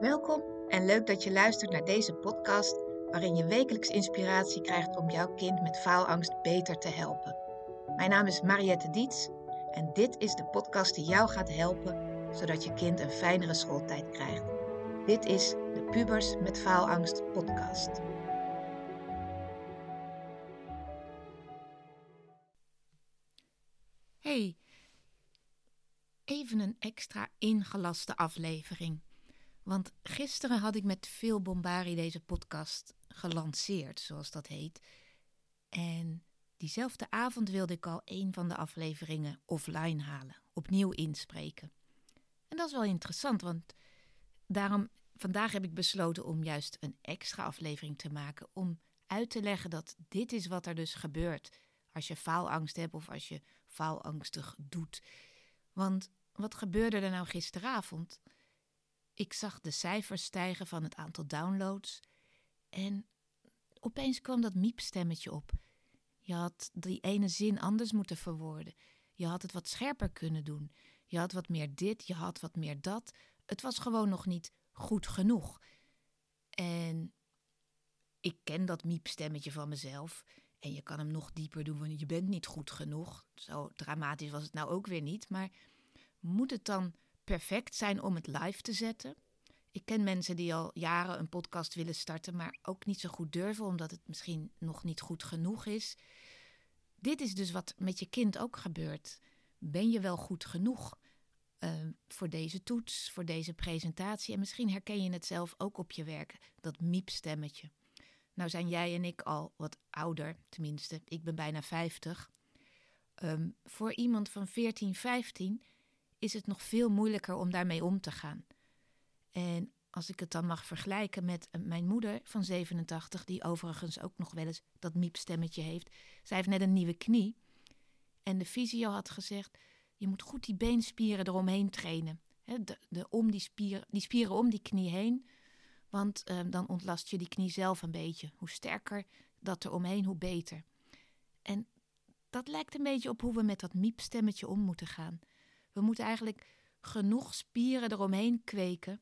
Welkom en leuk dat je luistert naar deze podcast waarin je wekelijks inspiratie krijgt om jouw kind met faalangst beter te helpen. Mijn naam is Mariette Diets en dit is de podcast die jou gaat helpen zodat je kind een fijnere schooltijd krijgt. Dit is de Pubers met Faalangst podcast. Hey, even een extra ingelaste aflevering. Want gisteren had ik met veel bombari deze podcast gelanceerd, zoals dat heet. En diezelfde avond wilde ik al een van de afleveringen offline halen, opnieuw inspreken. En dat is wel interessant, want daarom vandaag heb ik besloten om juist een extra aflevering te maken om uit te leggen dat dit is wat er dus gebeurt als je faalangst hebt of als je faalangstig doet. Want wat gebeurde er nou gisteravond? Ik zag de cijfers stijgen van het aantal downloads en opeens kwam dat miepstemmetje op. Je had die ene zin anders moeten verwoorden. Je had het wat scherper kunnen doen. Je had wat meer dit, je had wat meer dat. Het was gewoon nog niet goed genoeg. En ik ken dat miepstemmetje van mezelf. En je kan hem nog dieper doen, je bent niet goed genoeg. Zo dramatisch was het nou ook weer niet. Maar moet het dan perfect zijn om het live te zetten? Ik ken mensen die al jaren een podcast willen starten, maar ook niet zo goed durven, omdat het misschien nog niet goed genoeg is. Dit is dus wat met je kind ook gebeurt. Ben je wel goed genoeg uh, voor deze toets, voor deze presentatie? En misschien herken je het zelf ook op je werk, dat miepstemmetje. Nou zijn jij en ik al wat ouder, tenminste, ik ben bijna 50. Um, ehm, voor iemand van 14, 15 is het nog veel moeilijker om daarmee om te gaan. En als ik het dan mag vergelijken met eh, mijn moeder van 87, die overigens ook nog wel eens dat miepstemmetje heeft. Zij heeft net een nieuwe knie. En de fysio had gezegd: je moet goed die beenspieren eromheen trainen. de, de, om die, spier, die spieren om die knie heen. Want eh, dan ontlast je die knie zelf een beetje. Hoe sterker dat er omheen, hoe beter. En dat lijkt een beetje op hoe we met dat miepstemmetje om moeten gaan. We moeten eigenlijk genoeg spieren eromheen kweken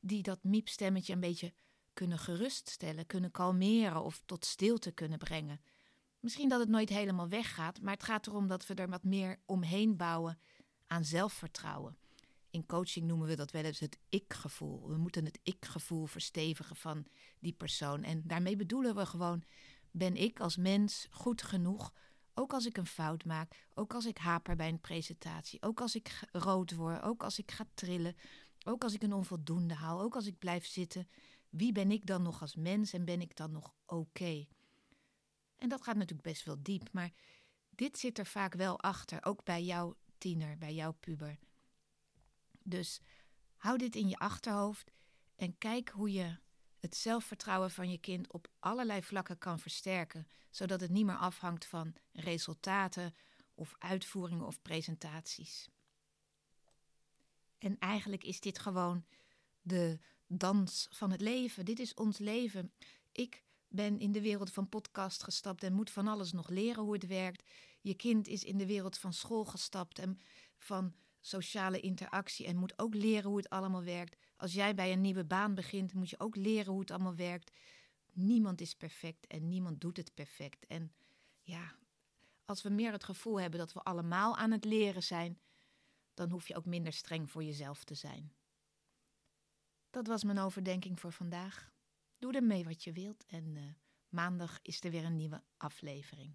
die dat miepstemmetje een beetje kunnen geruststellen, kunnen kalmeren of tot stilte kunnen brengen. Misschien dat het nooit helemaal weggaat, maar het gaat erom dat we er wat meer omheen bouwen aan zelfvertrouwen. In coaching noemen we dat wel eens het ik-gevoel. We moeten het ik-gevoel verstevigen van die persoon. En daarmee bedoelen we gewoon: ben ik als mens goed genoeg? Ook als ik een fout maak, ook als ik haper bij een presentatie, ook als ik rood word, ook als ik ga trillen, ook als ik een onvoldoende haal, ook als ik blijf zitten. Wie ben ik dan nog als mens en ben ik dan nog oké? En dat gaat natuurlijk best wel diep, maar dit zit er vaak wel achter, ook bij jouw tiener, bij jouw puber. Dus hou dit in je achterhoofd en kijk hoe je het zelfvertrouwen van je kind op allerlei vlakken kan versterken, zodat het niet meer afhangt van resultaten of uitvoeringen of presentaties. En eigenlijk is dit gewoon de dans van het leven. Dit is ons leven. Ik ben in de wereld van podcast gestapt en moet van alles nog leren hoe het werkt. Je kind is in de wereld van school gestapt en van sociale interactie en moet ook leren hoe het allemaal werkt. Als jij bij een nieuwe baan begint, moet je ook leren hoe het allemaal werkt. Niemand is perfect en niemand doet het perfect. En ja, als we meer het gevoel hebben dat we allemaal aan het leren zijn, dan hoef je ook minder streng voor jezelf te zijn. Dat was mijn overdenking voor vandaag. Doe ermee wat je wilt en uh, maandag is er weer een nieuwe aflevering.